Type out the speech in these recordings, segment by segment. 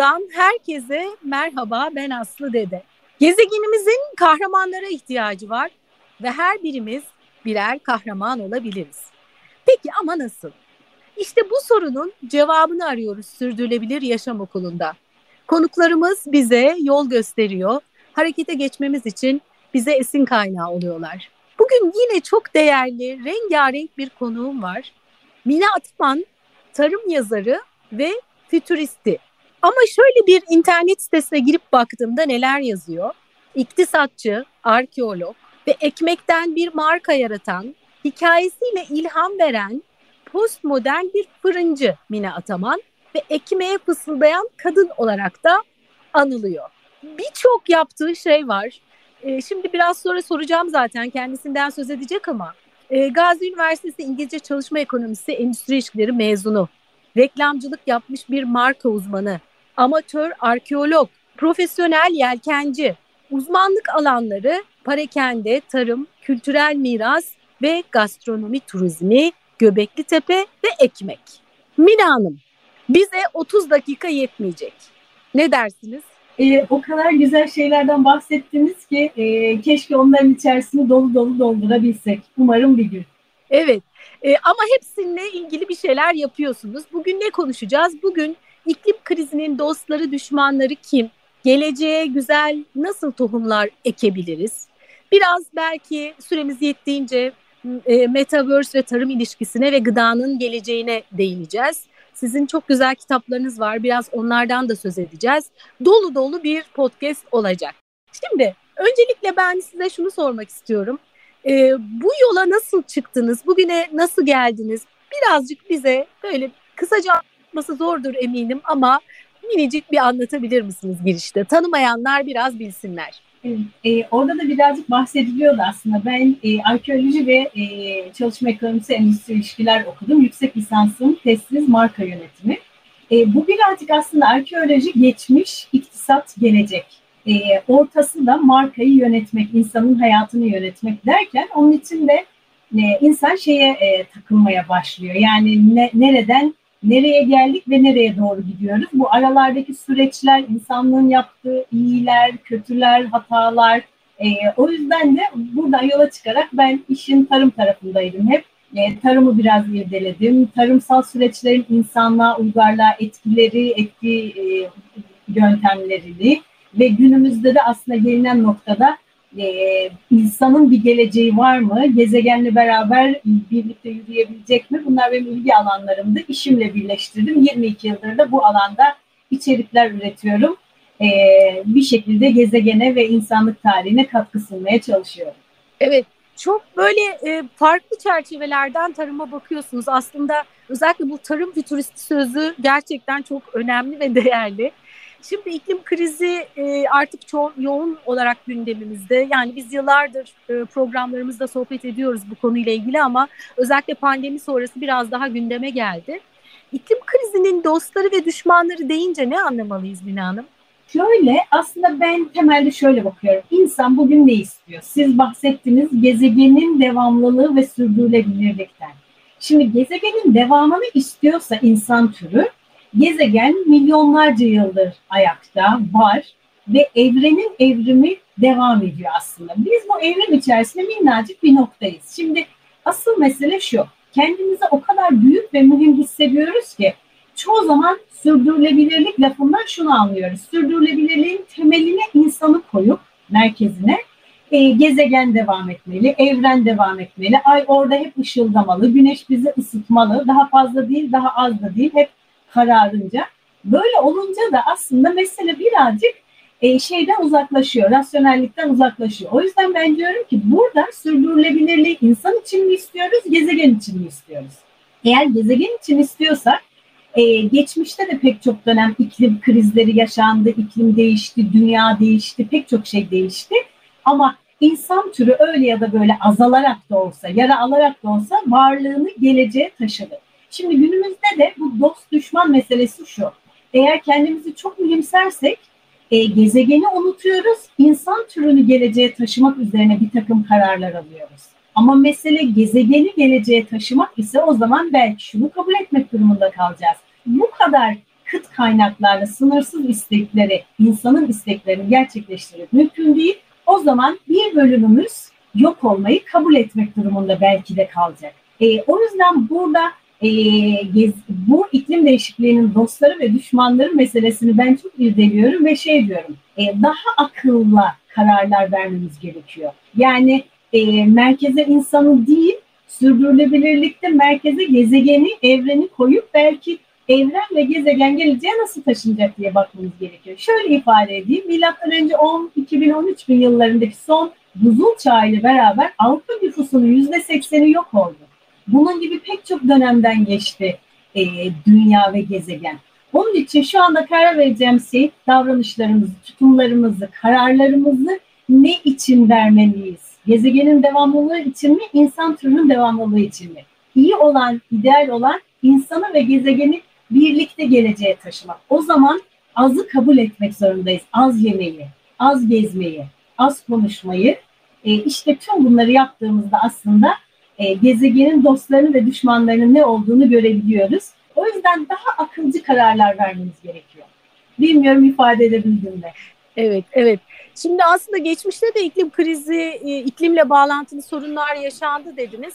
Okulundan herkese merhaba ben Aslı Dede. Gezegenimizin kahramanlara ihtiyacı var ve her birimiz birer kahraman olabiliriz. Peki ama nasıl? İşte bu sorunun cevabını arıyoruz Sürdürülebilir Yaşam Okulu'nda. Konuklarımız bize yol gösteriyor, harekete geçmemiz için bize esin kaynağı oluyorlar. Bugün yine çok değerli, rengarenk bir konuğum var. Mine Atman, tarım yazarı ve fütüristi. Ama şöyle bir internet sitesine girip baktığımda neler yazıyor? İktisatçı, arkeolog ve ekmekten bir marka yaratan, hikayesiyle ilham veren postmodern bir fırıncı Mine Ataman ve ekmeğe fısıldayan kadın olarak da anılıyor. Birçok yaptığı şey var. E, şimdi biraz sonra soracağım zaten kendisinden söz edecek ama e, Gazi Üniversitesi İngilizce Çalışma Ekonomisi Endüstri İlişkileri mezunu. Reklamcılık yapmış bir marka uzmanı, amatör arkeolog, profesyonel yelkenci, uzmanlık alanları parakende, tarım, kültürel miras ve gastronomi turizmi, Göbekli Tepe ve ekmek. Mina Hanım, bize 30 dakika yetmeyecek. Ne dersiniz? e, o kadar güzel şeylerden bahsettiniz ki e, keşke onların içerisini dolu dolu doldurabilsek. Umarım bir gün. Evet e, ama hepsininle ilgili bir şeyler yapıyorsunuz. Bugün ne konuşacağız? Bugün iklim krizinin dostları düşmanları kim? Geleceğe güzel nasıl tohumlar ekebiliriz? Biraz belki süremiz yettiğince e, metaverse ve tarım ilişkisine ve gıdanın geleceğine değineceğiz. Sizin çok güzel kitaplarınız var. Biraz onlardan da söz edeceğiz. Dolu dolu bir podcast olacak. Şimdi öncelikle ben size şunu sormak istiyorum. E, bu yola nasıl çıktınız? Bugüne nasıl geldiniz? Birazcık bize böyle kısaca anlatması zordur eminim ama minicik bir anlatabilir misiniz girişte? Tanımayanlar biraz bilsinler. Evet, e, orada da birazcık bahsediliyordu aslında. Ben e, arkeoloji ve e, çalışma ekonomisi endüstri ilişkiler okudum. Yüksek lisansım testsiz marka yönetimi. E, bu birazcık aslında arkeoloji geçmiş, iktisat gelecek. E, ortası da markayı yönetmek, insanın hayatını yönetmek derken onun için de e, insan şeye e, takılmaya başlıyor. Yani ne, nereden nereye geldik ve nereye doğru gidiyoruz? Bu aralardaki süreçler, insanlığın yaptığı iyiler, kötüler, hatalar. E, o yüzden de buradan yola çıkarak ben işin tarım tarafındaydım hep. E, tarımı biraz irdeledim. Tarımsal süreçlerin insanlığa, uygarlığa etkileri, etki e, yöntemlerini ve günümüzde de aslında gelinen noktada e, insanın bir geleceği var mı? Gezegenle beraber birlikte yürüyebilecek mi? Bunlar benim ilgi alanlarımdı. İşimle birleştirdim. 22 yıldır da bu alanda içerikler üretiyorum. E, bir şekilde gezegene ve insanlık tarihine katkı sunmaya çalışıyorum. Evet, çok böyle e, farklı çerçevelerden tarıma bakıyorsunuz. Aslında özellikle bu tarım fütüristi sözü gerçekten çok önemli ve değerli. Şimdi iklim krizi e, artık çok yoğun olarak gündemimizde. Yani biz yıllardır e, programlarımızda sohbet ediyoruz bu konuyla ilgili ama özellikle pandemi sonrası biraz daha gündeme geldi. İklim krizinin dostları ve düşmanları deyince ne anlamalıyız Mina Hanım? Şöyle aslında ben temelde şöyle bakıyorum. İnsan bugün ne istiyor? Siz bahsettiniz gezegenin devamlılığı ve sürdürülebilirlikten. Şimdi gezegenin devamını istiyorsa insan türü gezegen milyonlarca yıldır ayakta var ve evrenin evrimi devam ediyor aslında. Biz bu evrim içerisinde minnacık bir noktayız. Şimdi asıl mesele şu. Kendimizi o kadar büyük ve mühim hissediyoruz ki çoğu zaman sürdürülebilirlik lafından şunu anlıyoruz. Sürdürülebilirliğin temeline insanı koyup merkezine e, gezegen devam etmeli, evren devam etmeli, ay orada hep ışıldamalı, güneş bizi ısıtmalı, daha fazla değil, daha az da değil, hep kararınca. Böyle olunca da aslında mesele birazcık e, şeyden uzaklaşıyor, rasyonellikten uzaklaşıyor. O yüzden ben diyorum ki burada sürdürülebilirliği insan için mi istiyoruz, gezegen için mi istiyoruz? Eğer gezegen için istiyorsak e, geçmişte de pek çok dönem iklim krizleri yaşandı, iklim değişti, dünya değişti, pek çok şey değişti. Ama insan türü öyle ya da böyle azalarak da olsa, yara alarak da olsa varlığını geleceğe taşıdı. Şimdi günümüzde de bu dost düşman meselesi şu. Eğer kendimizi çok mühimsersek e, gezegeni unutuyoruz, insan türünü geleceğe taşımak üzerine bir takım kararlar alıyoruz. Ama mesele gezegeni geleceğe taşımak ise o zaman belki şunu kabul etmek durumunda kalacağız. Bu kadar kıt kaynaklarla sınırsız istekleri, insanın isteklerini gerçekleştirmek mümkün değil. O zaman bir bölümümüz yok olmayı kabul etmek durumunda belki de kalacak. E, o yüzden burada e, bu iklim değişikliğinin dostları ve düşmanları meselesini ben çok irdeliyorum ve şey diyorum, e, daha akıllı kararlar vermemiz gerekiyor. Yani e, merkeze insanı değil, sürdürülebilirlikte merkeze gezegeni, evreni koyup belki evren ve gezegen geleceğe nasıl taşınacak diye bakmamız gerekiyor. Şöyle ifade edeyim. Milattan önce 10 2013 bin yıllarındaki son buzul çağı ile beraber Avrupa nüfusunun %80'i yok oldu. Bunun gibi pek çok dönemden geçti e, dünya ve gezegen. Onun için şu anda karar vereceğim şey davranışlarımızı, tutumlarımızı, kararlarımızı ne için vermeliyiz? Gezegenin devamlılığı için mi, insan türünün devamlılığı için mi? İyi olan, ideal olan insanı ve gezegeni birlikte geleceğe taşımak. O zaman azı kabul etmek zorundayız. Az yemeyi, az gezmeyi, az konuşmayı. E, işte tüm bunları yaptığımızda aslında e, gezegenin dostlarını ve düşmanlarının ne olduğunu görebiliyoruz. O yüzden daha akılcı kararlar vermemiz gerekiyor. Bilmiyorum ifade edebildim mi? Evet, evet. Şimdi aslında geçmişte de iklim krizi, e, iklimle bağlantılı sorunlar yaşandı dediniz.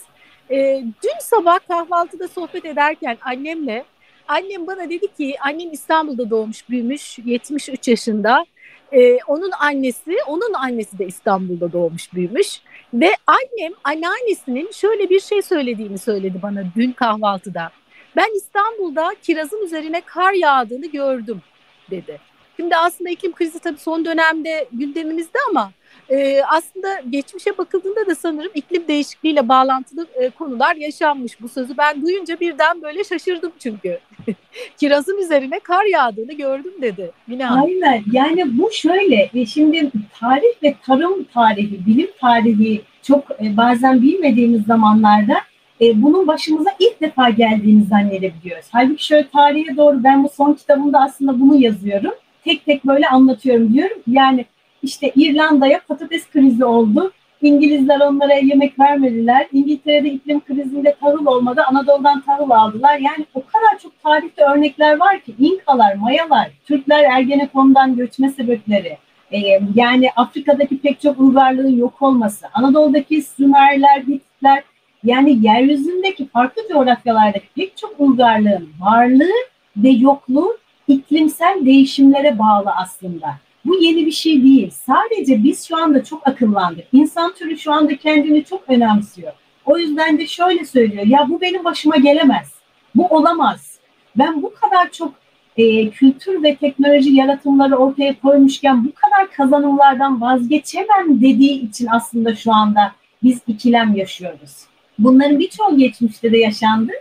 E, dün sabah kahvaltıda sohbet ederken annemle, annem bana dedi ki, annem İstanbul'da doğmuş, büyümüş, 73 yaşında. E, onun annesi, onun annesi de İstanbul'da doğmuş, büyümüş. Ve annem anneannesinin şöyle bir şey söylediğini söyledi bana dün kahvaltıda. Ben İstanbul'da kirazın üzerine kar yağdığını gördüm dedi. Şimdi aslında iklim krizi tabii son dönemde gündemimizde ama e, aslında geçmişe bakıldığında da sanırım iklim değişikliğiyle bağlantılı e, konular yaşanmış. Bu sözü ben duyunca birden böyle şaşırdım çünkü. Kirazın üzerine kar yağdığını gördüm dedi. Yine Aynen yani bu şöyle e, şimdi tarih ve tarım tarihi, bilim tarihi çok e, bazen bilmediğimiz zamanlarda e, bunun başımıza ilk defa geldiğini zannedebiliyoruz. Halbuki şöyle tarihe doğru ben bu son kitabımda aslında bunu yazıyorum. Tek tek böyle anlatıyorum diyorum. Yani işte İrlanda'ya patates krizi oldu. İngilizler onlara yemek vermediler. İngiltere'de iklim krizinde tahıl olmadı. Anadolu'dan tahıl aldılar. Yani o kadar çok tarihte örnekler var ki İnkalar, Mayalar, Türkler Ergenekon'dan göçme sebepleri. Ee, yani Afrika'daki pek çok uygarlığın yok olması, Anadolu'daki Sümerler, Hititler yani yeryüzündeki farklı coğrafyalardaki pek çok uygarlığın varlığı ve yokluğu iklimsel değişimlere bağlı aslında. Bu yeni bir şey değil. Sadece biz şu anda çok akıllandık. İnsan türü şu anda kendini çok önemsiyor. O yüzden de şöyle söylüyor. Ya bu benim başıma gelemez. Bu olamaz. Ben bu kadar çok e, kültür ve teknoloji yaratımları ortaya koymuşken bu kadar kazanımlardan vazgeçemem dediği için aslında şu anda biz ikilem yaşıyoruz. Bunların birçoğu geçmişte de yaşandı.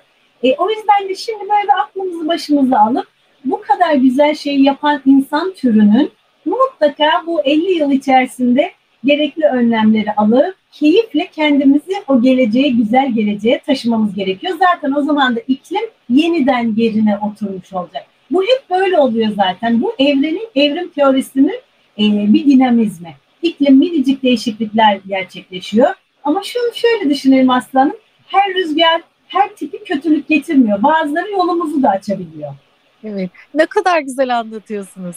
E, o yüzden de şimdi böyle aklımızı başımıza alıp bu kadar güzel şeyi yapan insan türünün mutlaka bu 50 yıl içerisinde gerekli önlemleri alıp keyifle kendimizi o geleceğe, güzel geleceğe taşımamız gerekiyor. Zaten o zaman da iklim yeniden yerine oturmuş olacak. Bu hep böyle oluyor zaten. Bu evrenin, evrim teorisinin e, bir dinamizmi. İklim minicik değişiklikler gerçekleşiyor. Ama şunu şöyle düşünelim aslanım. Her rüzgar her tipi kötülük getirmiyor. Bazıları yolumuzu da açabiliyor. Evet. Ne kadar güzel anlatıyorsunuz.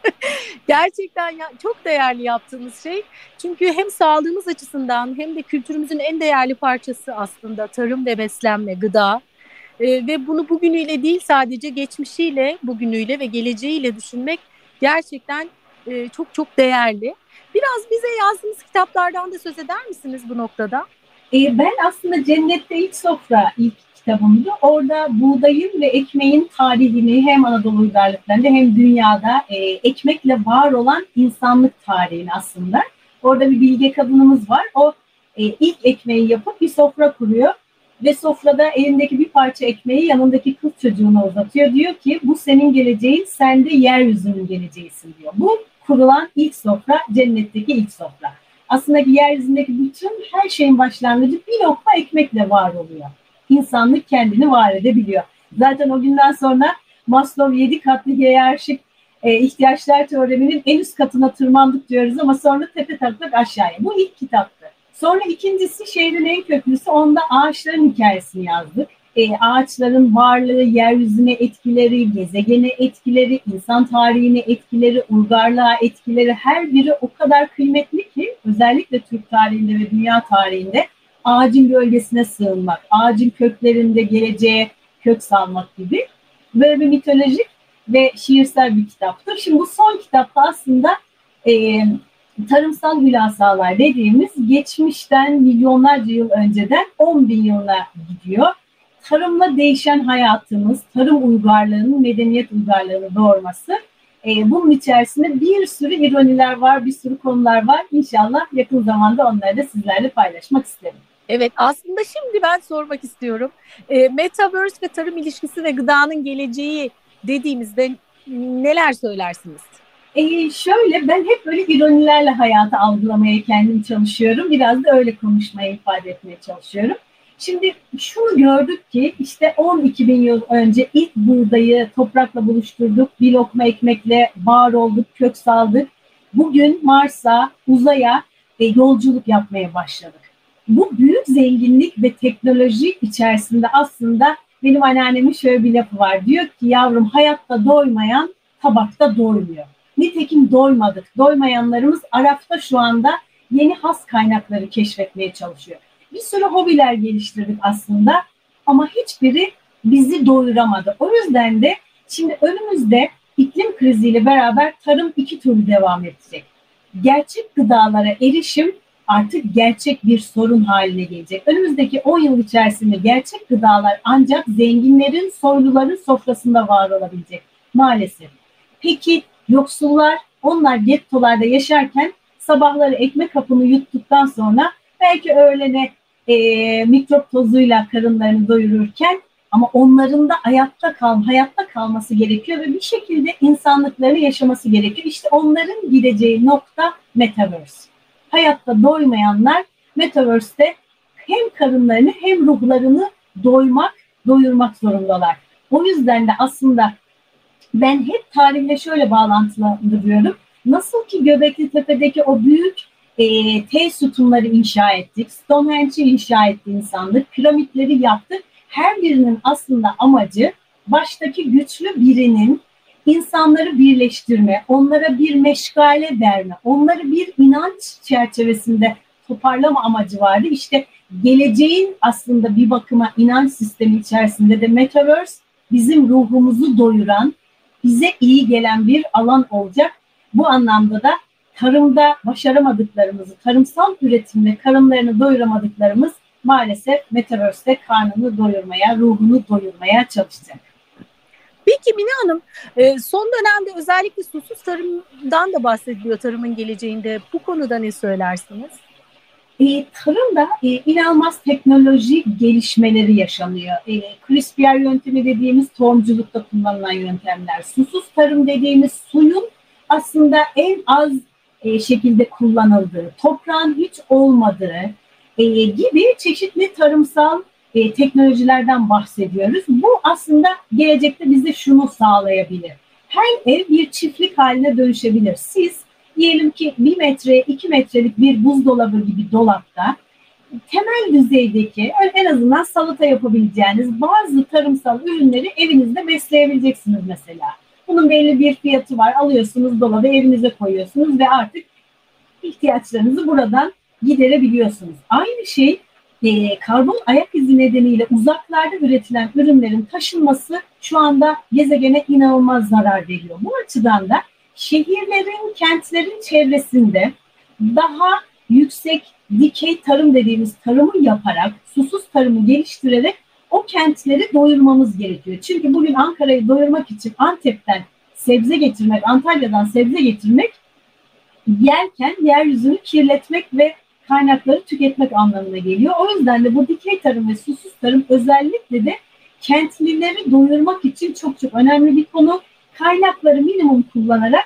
Gerçekten ya, çok değerli yaptığımız şey. Çünkü hem sağlığımız açısından hem de kültürümüzün en değerli parçası aslında tarım ve beslenme, gıda. Ee, ve bunu bugünüyle değil sadece geçmişiyle, bugünüyle ve geleceğiyle düşünmek gerçekten e, çok çok değerli. Biraz bize yazdığınız kitaplardan da söz eder misiniz bu noktada? E, ben aslında Cennette İlk Sofra ilk kitabımdı. Orada buğdayın ve ekmeğin tarihini hem Anadolu uygarlıklarında hem dünyada e, ekmekle var olan insanlık tarihini aslında. Orada bir bilge kadınımız var. O e, ilk ekmeği yapıp bir sofra kuruyor ve sofrada elindeki bir parça ekmeği yanındaki kız çocuğuna uzatıyor. Diyor ki bu senin geleceğin, sen de yeryüzünün geleceğisin diyor. Bu kurulan ilk sofra cennetteki ilk sofra. Aslında yeryüzündeki bütün her şeyin başlangıcı bir lokma ekmekle var oluyor insanlık kendini var edebiliyor. Zaten o günden sonra Maslow yedi katlı hiyerarşik e, ihtiyaçlar teoreminin en üst katına tırmandık diyoruz ama sonra tepe taklak aşağıya. Bu ilk kitaptı. Sonra ikincisi şehrin en köklüsü onda ağaçların hikayesini yazdık. e, ağaçların varlığı, yeryüzüne etkileri, gezegene etkileri, insan tarihine etkileri, uygarlığa etkileri her biri o kadar kıymetli ki özellikle Türk tarihinde ve dünya tarihinde ağacın gölgesine sığınmak, ağacın köklerinde geleceğe kök salmak gibi böyle bir mitolojik ve şiirsel bir kitaptır. Şimdi bu son kitapta aslında e, tarımsal hülasalar dediğimiz geçmişten milyonlarca yıl önceden 10 bin yılına gidiyor. Tarımla değişen hayatımız, tarım uygarlığının medeniyet uygarlığını doğurması. E, bunun içerisinde bir sürü ironiler var, bir sürü konular var. İnşallah yakın zamanda onları da sizlerle paylaşmak isterim. Evet aslında şimdi ben sormak istiyorum. E, Metaverse ve tarım ilişkisi ve gıdanın geleceği dediğimizde neler söylersiniz? E, şöyle ben hep böyle ironilerle hayatı algılamaya kendim çalışıyorum. Biraz da öyle konuşmaya ifade etmeye çalışıyorum. Şimdi şunu gördük ki işte 12 bin yıl önce ilk buğdayı toprakla buluşturduk. Bir lokma ekmekle var olduk, kök saldık. Bugün Mars'a, uzaya e, yolculuk yapmaya başladık. Bu büyük zenginlik ve teknoloji içerisinde aslında benim anneannemin şöyle bir lafı var. Diyor ki yavrum hayatta doymayan tabakta doymuyor. Nitekim doymadık. Doymayanlarımız Araf'ta şu anda yeni has kaynakları keşfetmeye çalışıyor. Bir sürü hobiler geliştirdik aslında ama hiçbiri bizi doyuramadı. O yüzden de şimdi önümüzde iklim kriziyle beraber tarım iki türlü devam edecek. Gerçek gıdalara erişim artık gerçek bir sorun haline gelecek. Önümüzdeki 10 yıl içerisinde gerçek gıdalar ancak zenginlerin, soyluların sofrasında var olabilecek maalesef. Peki Yoksullar onlar gettolarda yaşarken sabahları ekmek kapını yuttuktan sonra belki öğlene e, mikrop tozuyla karınlarını doyururken ama onların da hayatta kal, hayatta kalması gerekiyor ve bir şekilde insanlıklarını yaşaması gerekiyor. İşte onların gideceği nokta Metaverse. Hayatta doymayanlar Metaverse'te hem karınlarını hem ruhlarını doymak, doyurmak zorundalar. O yüzden de aslında ben hep tarihle şöyle bağlantılandırıyorum. Nasıl ki Göbekli Tepe'deki o büyük e, T sütunları inşa ettik, Stonehenge'i inşa etti insanlık, piramitleri yaptık. Her birinin aslında amacı baştaki güçlü birinin insanları birleştirme, onlara bir meşgale verme, onları bir inanç çerçevesinde toparlama amacı vardı. İşte geleceğin aslında bir bakıma inanç sistemi içerisinde de Metaverse bizim ruhumuzu doyuran, bize iyi gelen bir alan olacak. Bu anlamda da tarımda başaramadıklarımızı, tarımsal üretimde karınlarını doyuramadıklarımız maalesef Metaverse'de karnını doyurmaya, ruhunu doyurmaya çalışacak. Peki Mine Hanım, e, son dönemde özellikle susuz tarımdan da bahsediliyor tarımın geleceğinde. Bu konuda ne söylersiniz? E, tarımda e, inanılmaz teknoloji gelişmeleri yaşanıyor. E, CRISPR yöntemi dediğimiz tohumculukta kullanılan yöntemler, susuz tarım dediğimiz suyun aslında en az e, şekilde kullanıldığı, toprağın hiç olmadığı e, gibi çeşitli tarımsal e, teknolojilerden bahsediyoruz. Bu aslında gelecekte bize şunu sağlayabilir. Her ev bir çiftlik haline dönüşebilir. Siz diyelim ki bir metre, iki metrelik bir buzdolabı gibi dolapta temel düzeydeki en azından salata yapabileceğiniz bazı tarımsal ürünleri evinizde besleyebileceksiniz mesela. Bunun belli bir fiyatı var. Alıyorsunuz dolabı evinize koyuyorsunuz ve artık ihtiyaçlarınızı buradan giderebiliyorsunuz. Aynı şey e, karbon ayak izi nedeniyle uzaklarda üretilen ürünlerin taşınması şu anda gezegene inanılmaz zarar veriyor. Bu açıdan da şehirlerin, kentlerin çevresinde daha yüksek dikey tarım dediğimiz tarımı yaparak, susuz tarımı geliştirerek o kentleri doyurmamız gerekiyor. Çünkü bugün Ankara'yı doyurmak için Antep'ten sebze getirmek, Antalya'dan sebze getirmek yerken yeryüzünü kirletmek ve kaynakları tüketmek anlamına geliyor. O yüzden de bu dikey tarım ve susuz tarım özellikle de kentlileri doyurmak için çok çok önemli bir konu kaynakları minimum kullanarak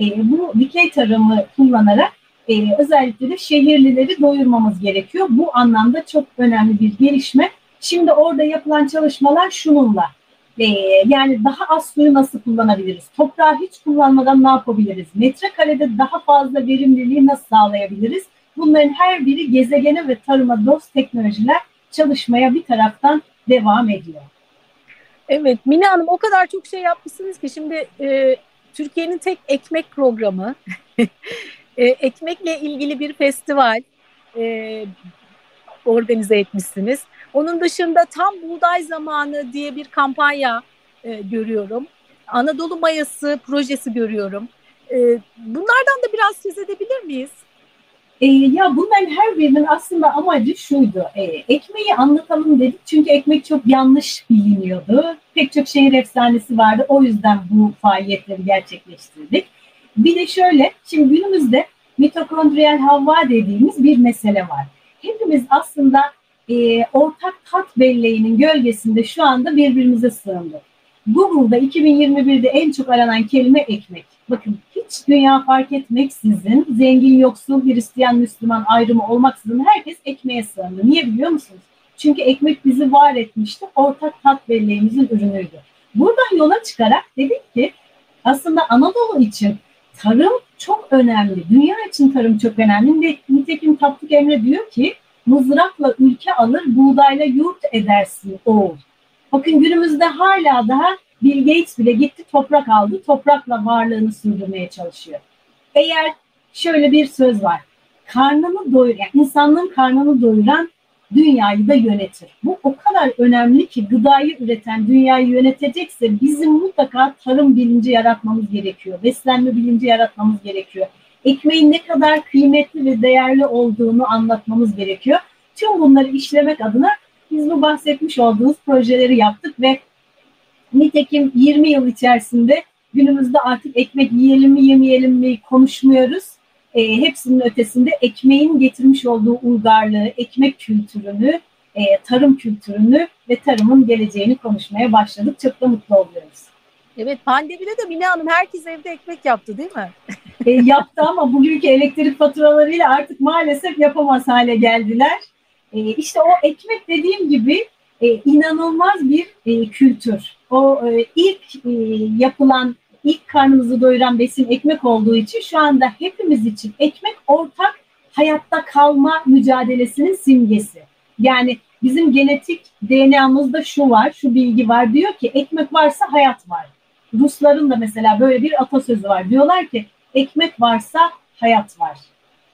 e, bu dikey tarımı kullanarak e, özellikle de şehirlileri doyurmamız gerekiyor. Bu anlamda çok önemli bir gelişme. Şimdi orada yapılan çalışmalar şununla. E, yani daha az suyu nasıl kullanabiliriz? Toprağı hiç kullanmadan ne yapabiliriz? Metrekarede daha fazla verimliliği nasıl sağlayabiliriz? Bunların her biri gezegene ve tarıma dost teknolojiler çalışmaya bir taraftan devam ediyor. Evet Mine Hanım o kadar çok şey yapmışsınız ki şimdi e, Türkiye'nin tek ekmek programı, e, ekmekle ilgili bir festival e, organize etmişsiniz. Onun dışında tam buğday zamanı diye bir kampanya e, görüyorum. Anadolu Mayası projesi görüyorum. E, bunlardan da biraz söz edebilir miyiz? E, ya bunların her birinin aslında amacı şuydu. E, ekmeği anlatalım dedik çünkü ekmek çok yanlış biliniyordu. Pek çok şehir efsanesi vardı. O yüzden bu faaliyetleri gerçekleştirdik. Bir de şöyle, şimdi günümüzde mitokondriyal havva dediğimiz bir mesele var. Hepimiz aslında e, ortak tat belleğinin gölgesinde şu anda birbirimize sığındık. Google'da 2021'de en çok aranan kelime ekmek. Bakın hiç dünya fark etmeksizin, zengin, yoksul, Hristiyan, Müslüman ayrımı olmaksızın herkes ekmeğe sığındı. Niye biliyor musunuz? Çünkü ekmek bizi var etmişti, ortak tat belleğimizin ürünüydü. Buradan yola çıkarak dedik ki aslında Anadolu için tarım çok önemli. Dünya için tarım çok önemli. Nitekim Tapduk Emre diyor ki mızrakla ülke alır, buğdayla yurt edersin oğul. Bakın günümüzde hala daha Bill Gates bile gitti toprak aldı, toprakla varlığını sürdürmeye çalışıyor. Eğer şöyle bir söz var, karnını doyur, yani insanlığın karnını doyuran dünyayı da yönetir. Bu o kadar önemli ki gıdayı üreten dünyayı yönetecekse bizim mutlaka tarım bilinci yaratmamız gerekiyor. Beslenme bilinci yaratmamız gerekiyor. Ekmeğin ne kadar kıymetli ve değerli olduğunu anlatmamız gerekiyor. Tüm bunları işlemek adına biz bu bahsetmiş olduğumuz projeleri yaptık ve nitekim 20 yıl içerisinde günümüzde artık ekmek yiyelim mi yemeyelim mi konuşmuyoruz. E, hepsinin ötesinde ekmeğin getirmiş olduğu uygarlığı, ekmek kültürünü, e, tarım kültürünü ve tarımın geleceğini konuşmaya başladık. Çok da mutlu oluyoruz. Evet pandemide de Mine Hanım herkes evde ekmek yaptı değil mi? e, yaptı ama bugünkü elektrik faturalarıyla artık maalesef yapamaz hale geldiler. E, işte o ekmek dediğim gibi e, inanılmaz bir e, kültür. O e, ilk e, yapılan, ilk karnımızı doyuran besin ekmek olduğu için şu anda hepimiz için ekmek ortak hayatta kalma mücadelesinin simgesi. Yani bizim genetik DNA'mızda şu var, şu bilgi var. Diyor ki ekmek varsa hayat var. Rusların da mesela böyle bir atasözü var. Diyorlar ki ekmek varsa hayat var.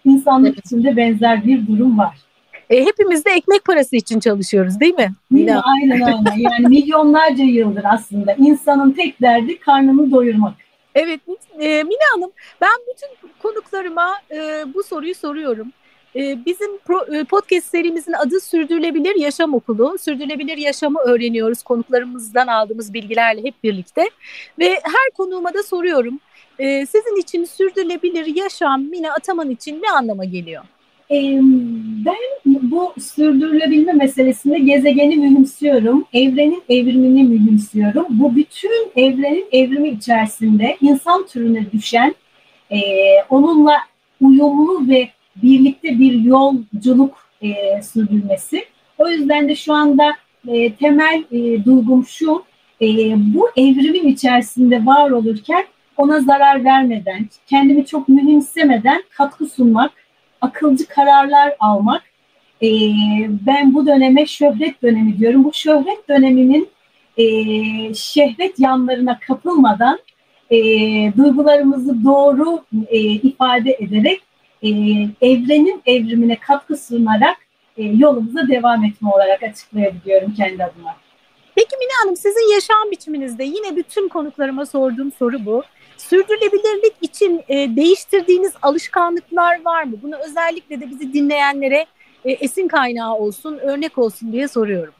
İnsanlık içinde benzer bir durum var. E, hepimiz de ekmek parası için çalışıyoruz değil mi? Değil mi? Aynen öyle. Yani milyonlarca yıldır aslında insanın tek derdi karnını doyurmak. Evet e, Mine Hanım ben bütün konuklarıma e, bu soruyu soruyorum. E, bizim pro, e, podcast serimizin adı Sürdürülebilir Yaşam Okulu. Sürdürülebilir yaşamı öğreniyoruz konuklarımızdan aldığımız bilgilerle hep birlikte. Ve her konuğuma da soruyorum. E, sizin için sürdürülebilir yaşam Mine Ataman için ne anlama geliyor? Ben bu sürdürülebilme meselesinde gezegeni mühimsiyorum, evrenin evrimini mühimsiyorum. Bu bütün evrenin evrimi içerisinde insan türüne düşen, e, onunla uyumlu ve birlikte bir yolculuk e, sürdürmesi. O yüzden de şu anda e, temel duygum şu, bu evrimin içerisinde var olurken ona zarar vermeden, kendimi çok mühimsemeden katkı sunmak, akılcı kararlar almak. E, ben bu döneme şöhret dönemi diyorum. Bu şöhret döneminin e, şehvet yanlarına kapılmadan e, duygularımızı doğru e, ifade ederek e, evrenin evrimine katkı sunarak e, yolumuza devam etme olarak açıklayabiliyorum kendi adıma. Peki Mine Hanım sizin yaşam biçiminizde yine bütün konuklarıma sorduğum soru bu. Sürdürülebilirlik için e, değiştirdiğiniz alışkanlıklar var mı? Bunu özellikle de bizi dinleyenlere e, esin kaynağı olsun, örnek olsun diye soruyorum.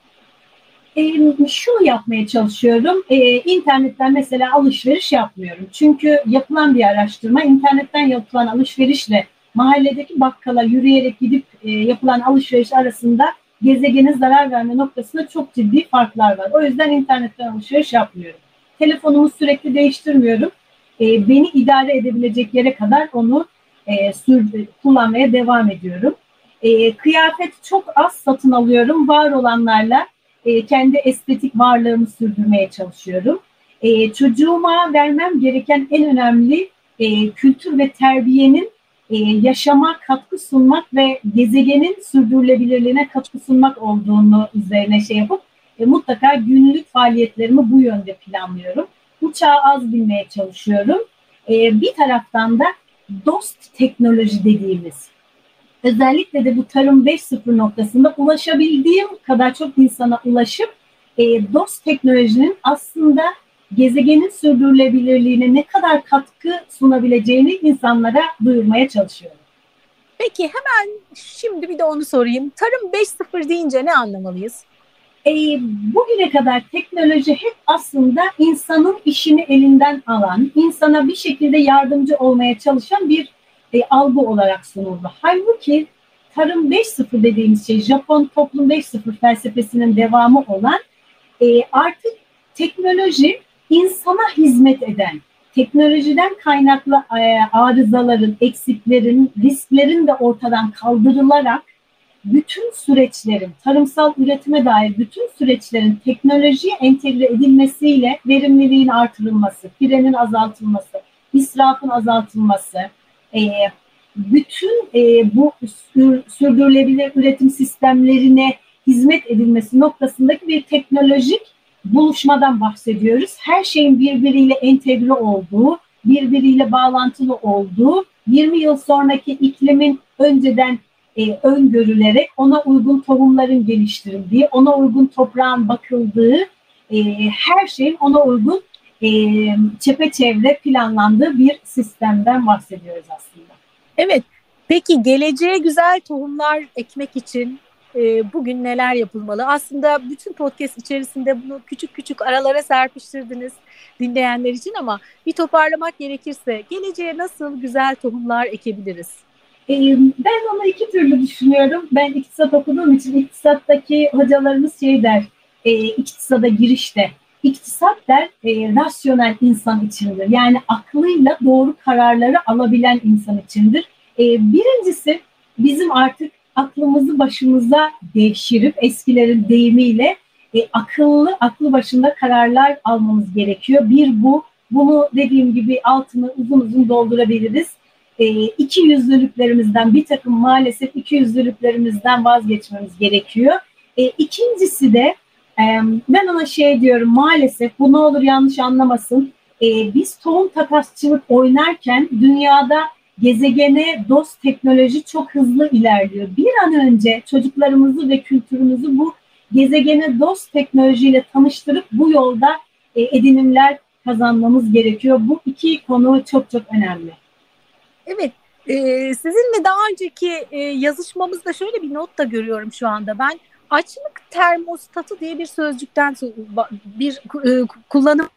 E, şunu yapmaya çalışıyorum. E, internetten mesela alışveriş yapmıyorum. Çünkü yapılan bir araştırma internetten yapılan alışverişle mahalledeki bakkala yürüyerek gidip e, yapılan alışveriş arasında gezegene zarar verme noktasında çok ciddi farklar var. O yüzden internetten alışveriş yapmıyorum. Telefonumu sürekli değiştirmiyorum e, beni idare edebilecek yere kadar onu e, sür, kullanmaya devam ediyorum. E, kıyafet çok az satın alıyorum. Var olanlarla e, kendi estetik varlığımı sürdürmeye çalışıyorum. E, çocuğuma vermem gereken en önemli e, kültür ve terbiyenin e, yaşama katkı sunmak ve gezegenin sürdürülebilirliğine katkı sunmak olduğunu üzerine şey yapıp e, mutlaka günlük faaliyetlerimi bu yönde planlıyorum. Uçağa az binmeye çalışıyorum. E, bir taraftan da dost teknoloji dediğimiz özellikle de bu tarım 5.0 noktasında ulaşabildiğim kadar çok insana ulaşıp e, dost teknolojinin aslında gezegenin sürdürülebilirliğine ne kadar katkı sunabileceğini insanlara duyurmaya çalışıyorum. Peki hemen şimdi bir de onu sorayım. Tarım 5.0 deyince ne anlamalıyız? E, bugüne kadar teknoloji hep aslında insanın işini elinden alan, insana bir şekilde yardımcı olmaya çalışan bir e, algı olarak sunuldu. Halbuki Tarım 5.0 dediğimiz şey Japon Toplum 5.0 felsefesinin devamı olan e, artık teknoloji insana hizmet eden, teknolojiden kaynaklı e, arızaların, eksiklerin, risklerin de ortadan kaldırılarak bütün süreçlerin, tarımsal üretime dair bütün süreçlerin teknolojiye entegre edilmesiyle verimliliğin artırılması, frenin azaltılması, israfın azaltılması, e, bütün e, bu sürdürülebilir üretim sistemlerine hizmet edilmesi noktasındaki bir teknolojik buluşmadan bahsediyoruz. Her şeyin birbiriyle entegre olduğu, birbiriyle bağlantılı olduğu, 20 yıl sonraki iklimin önceden e, öngörülerek ona uygun tohumların geliştirildiği, ona uygun toprağın bakıldığı, e, her şeyin ona uygun e, çepeçevre planlandığı bir sistemden bahsediyoruz aslında. Evet, peki geleceğe güzel tohumlar ekmek için e, bugün neler yapılmalı? Aslında bütün podcast içerisinde bunu küçük küçük aralara serpiştirdiniz dinleyenler için ama bir toparlamak gerekirse geleceğe nasıl güzel tohumlar ekebiliriz? Ben onu iki türlü düşünüyorum. Ben iktisat okuduğum için iktisattaki hocalarımız şey der, e, iktisada girişte. İktisat der e, rasyonel insan içindir. Yani aklıyla doğru kararları alabilen insan içindir. E, birincisi bizim artık aklımızı başımıza devşirip eskilerin deyimiyle e, akıllı, aklı başında kararlar almamız gerekiyor. Bir bu, bunu dediğim gibi altını uzun uzun doldurabiliriz. E, iki yüzlülüklerimizden bir takım maalesef iki yüzlülüklerimizden vazgeçmemiz gerekiyor. E, ikincisi de e, ben ona şey diyorum maalesef bu ne olur yanlış anlamasın. E, biz tohum takasçılık oynarken dünyada gezegene dost teknoloji çok hızlı ilerliyor. Bir an önce çocuklarımızı ve kültürümüzü bu gezegene dost teknolojiyle tanıştırıp bu yolda e, edinimler kazanmamız gerekiyor. Bu iki konu çok çok önemli. Evet, e, sizinle daha önceki e, yazışmamızda şöyle bir not da görüyorum şu anda. Ben açlık termostatı diye bir sözcükten bir e, kullanım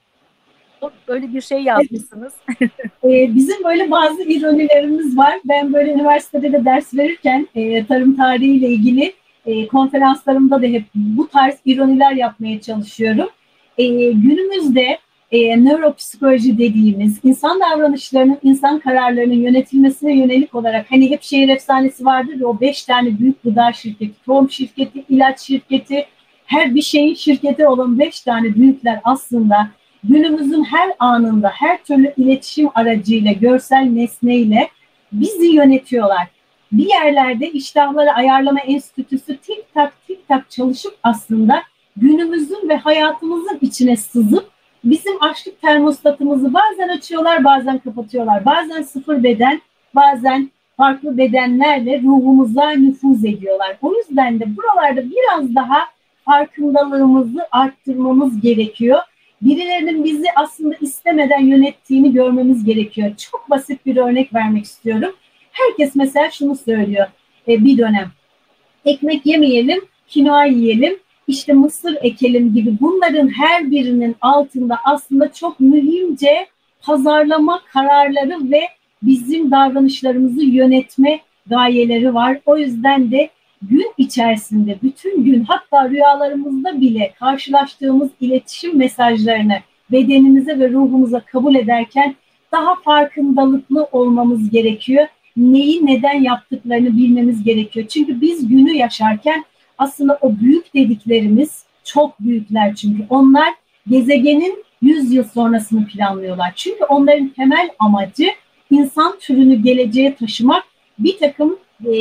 böyle bir şey yazmışsınız. ee, bizim böyle bazı ironilerimiz var. Ben böyle üniversitede de ders verirken e, tarım tarihiyle ilgili e, konferanslarımda da hep bu tarz ironiler yapmaya çalışıyorum. E, günümüzde e, nöropsikoloji dediğimiz insan davranışlarının, insan kararlarının yönetilmesine yönelik olarak hani hep şehir efsanesi vardır ya o beş tane büyük gıda şirketi, tohum şirketi, ilaç şirketi, her bir şeyin şirketi olan beş tane büyükler aslında günümüzün her anında her türlü iletişim aracıyla, görsel nesneyle bizi yönetiyorlar. Bir yerlerde iştahları ayarlama enstitüsü tik tak tik tak çalışıp aslında günümüzün ve hayatımızın içine sızıp bizim açlık termostatımızı bazen açıyorlar, bazen kapatıyorlar. Bazen sıfır beden, bazen farklı bedenlerle ruhumuza nüfuz ediyorlar. O yüzden de buralarda biraz daha farkındalığımızı arttırmamız gerekiyor birilerinin bizi aslında istemeden yönettiğini görmemiz gerekiyor. Çok basit bir örnek vermek istiyorum. Herkes mesela şunu söylüyor e, bir dönem. Ekmek yemeyelim, kinoa yiyelim, işte mısır ekelim gibi bunların her birinin altında aslında çok mühimce pazarlama kararları ve bizim davranışlarımızı yönetme gayeleri var. O yüzden de gün içerisinde bütün gün hatta rüyalarımızda bile karşılaştığımız iletişim mesajlarını bedenimize ve ruhumuza kabul ederken daha farkındalıklı olmamız gerekiyor. Neyi neden yaptıklarını bilmemiz gerekiyor. Çünkü biz günü yaşarken aslında o büyük dediklerimiz çok büyükler çünkü onlar gezegenin 100 yıl sonrasını planlıyorlar. Çünkü onların temel amacı insan türünü geleceğe taşımak, bir takım e,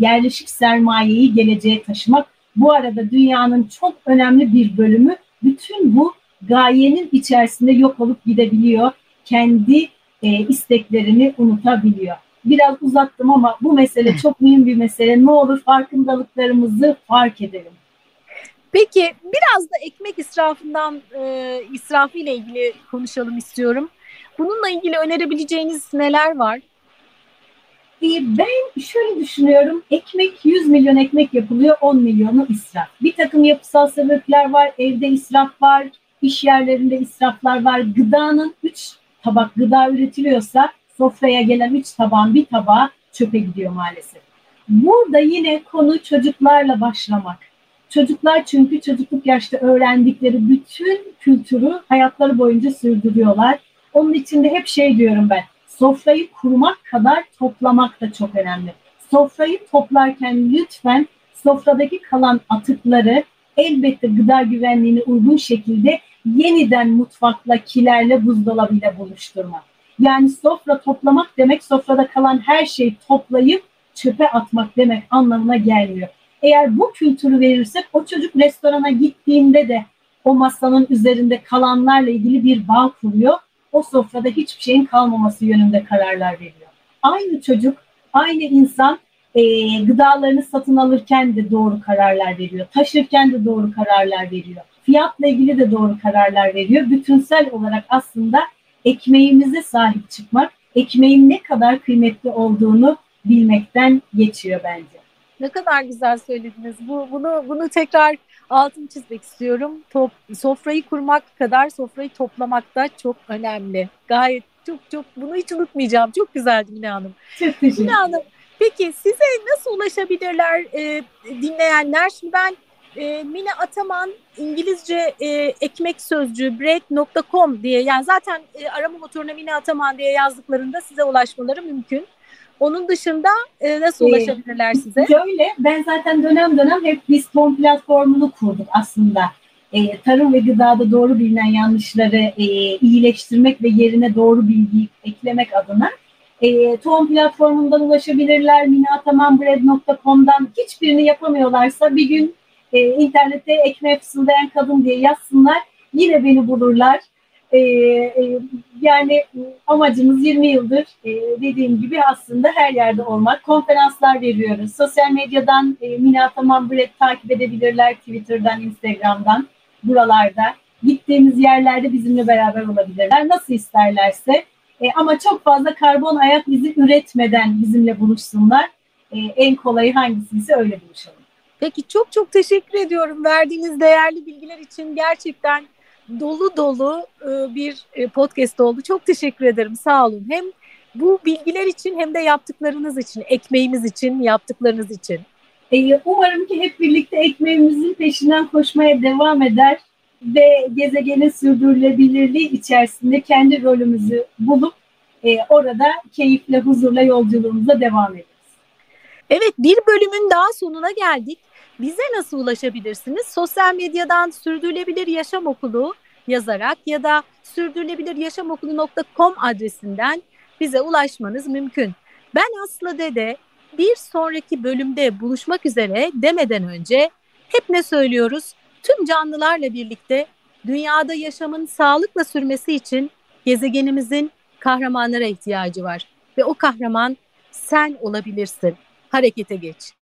yerleşik sermayeyi geleceğe taşımak. Bu arada dünyanın çok önemli bir bölümü bütün bu gayenin içerisinde yok olup gidebiliyor. Kendi e, isteklerini unutabiliyor. Biraz uzattım ama bu mesele çok mühim bir mesele. Ne olur farkındalıklarımızı fark edelim. Peki biraz da ekmek israfından e, israfı ile ilgili konuşalım istiyorum. Bununla ilgili önerebileceğiniz neler var? E, ben şöyle düşünüyorum. Ekmek 100 milyon ekmek yapılıyor 10 milyonu israf. Bir takım yapısal sebepler var. Evde israf var. iş yerlerinde israflar var. Gıdanın 3 tabak gıda üretiliyorsa sofraya gelen 3 tabağın bir tabağı çöpe gidiyor maalesef. Burada yine konu çocuklarla başlamak. Çocuklar çünkü çocukluk yaşta öğrendikleri bütün kültürü hayatları boyunca sürdürüyorlar. Onun için de hep şey diyorum ben. Sofrayı kurmak kadar toplamak da çok önemli. Sofrayı toplarken lütfen sofradaki kalan atıkları elbette gıda güvenliğine uygun şekilde yeniden mutfakla, kilerle, buzdolabıyla buluşturmak. Yani sofra toplamak demek sofrada kalan her şeyi toplayıp çöpe atmak demek anlamına gelmiyor. Eğer bu kültürü verirsek o çocuk restorana gittiğinde de o masanın üzerinde kalanlarla ilgili bir bağ kuruyor. O sofrada hiçbir şeyin kalmaması yönünde kararlar veriyor. Aynı çocuk, aynı insan e, gıdalarını satın alırken de doğru kararlar veriyor. Taşırken de doğru kararlar veriyor. Fiyatla ilgili de doğru kararlar veriyor. Bütünsel olarak aslında ekmeğimize sahip çıkmak, ekmeğin ne kadar kıymetli olduğunu bilmekten geçiyor bence. Ne kadar güzel söylediniz. Bu bunu bunu tekrar altını çizmek istiyorum. Top, sofrayı kurmak kadar sofrayı toplamak da çok önemli. Gayet çok çok bunu hiç unutmayacağım. Çok güzeldi Mine Hanım. Çok teşekkür Mine Hanım peki size nasıl ulaşabilirler e, dinleyenler? Şimdi ben e, Mine Ataman İngilizce e, ekmek sözcüğü bread.com diye yani zaten e, arama motoruna Mine Ataman diye yazdıklarında size ulaşmaları mümkün. Onun dışında e, nasıl ulaşabilirler size? Şöyle ben zaten dönem dönem hep biz ton platformunu kurduk aslında. E, tarım ve gıdada doğru bilinen yanlışları e, iyileştirmek ve yerine doğru bilgiyi eklemek adına. E, Tohum platformundan ulaşabilirler, minatamambread.com'dan hiçbirini yapamıyorlarsa bir gün e, internette ekmeğe fısıldayan kadın diye yazsınlar. Yine beni bulurlar. E, e, yani amacımız 20 yıldır e, dediğim gibi aslında her yerde olmak. Konferanslar veriyoruz. Sosyal medyadan e, Mina Tamam Bread takip edebilirler. Twitter'dan, Instagram'dan, buralarda. Gittiğimiz yerlerde bizimle beraber olabilirler. Nasıl isterlerse. E, ama çok fazla karbon ayak izi üretmeden bizimle buluşsunlar. E, en kolayı hangisiyse öyle buluşalım. Peki çok çok teşekkür ediyorum verdiğiniz değerli bilgiler için gerçekten dolu dolu e, bir e, podcast oldu. Çok teşekkür ederim. Sağ olun. Hem bu bilgiler için hem de yaptıklarınız için, ekmeğimiz için, yaptıklarınız için. E, umarım ki hep birlikte ekmeğimizin peşinden koşmaya devam eder ve gezegenin sürdürülebilirliği içerisinde kendi rolümüzü bulup orada keyifle, huzurla yolculuğumuza devam ederiz. Evet bir bölümün daha sonuna geldik. Bize nasıl ulaşabilirsiniz? Sosyal medyadan Sürdürülebilir Yaşam Okulu yazarak ya da sürdürülebiliryaşamokulu.com adresinden bize ulaşmanız mümkün. Ben Aslı Dede bir sonraki bölümde buluşmak üzere demeden önce hep ne söylüyoruz? Tüm canlılarla birlikte dünyada yaşamın sağlıkla sürmesi için gezegenimizin kahramanlara ihtiyacı var ve o kahraman sen olabilirsin. Harekete geç.